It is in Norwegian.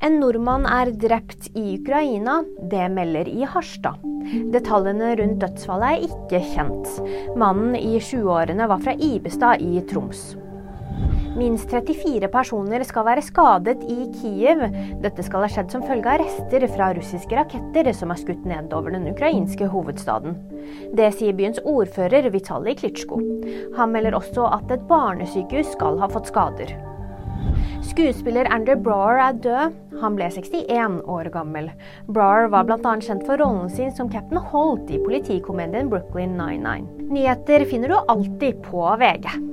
En nordmann er drept i Ukraina. Det melder i Harstad. Detaljene rundt dødsfallet er ikke kjent. Mannen i 20-årene var fra Ibestad i Troms. Minst 34 personer skal være skadet i Kiev. Dette skal ha skjedd som følge av rester fra russiske raketter som er skutt ned over den ukrainske hovedstaden. Det sier byens ordfører Vitalij Klitsjko. Han melder også at et barnesykehus skal ha fått skader. Skuespiller Andrew Brower er død. Han ble 61 år gammel. Brower var bl.a. kjent for rollen sin som Captain Holt i politikomedien Brooklyn 99. Nyheter finner du alltid på VG.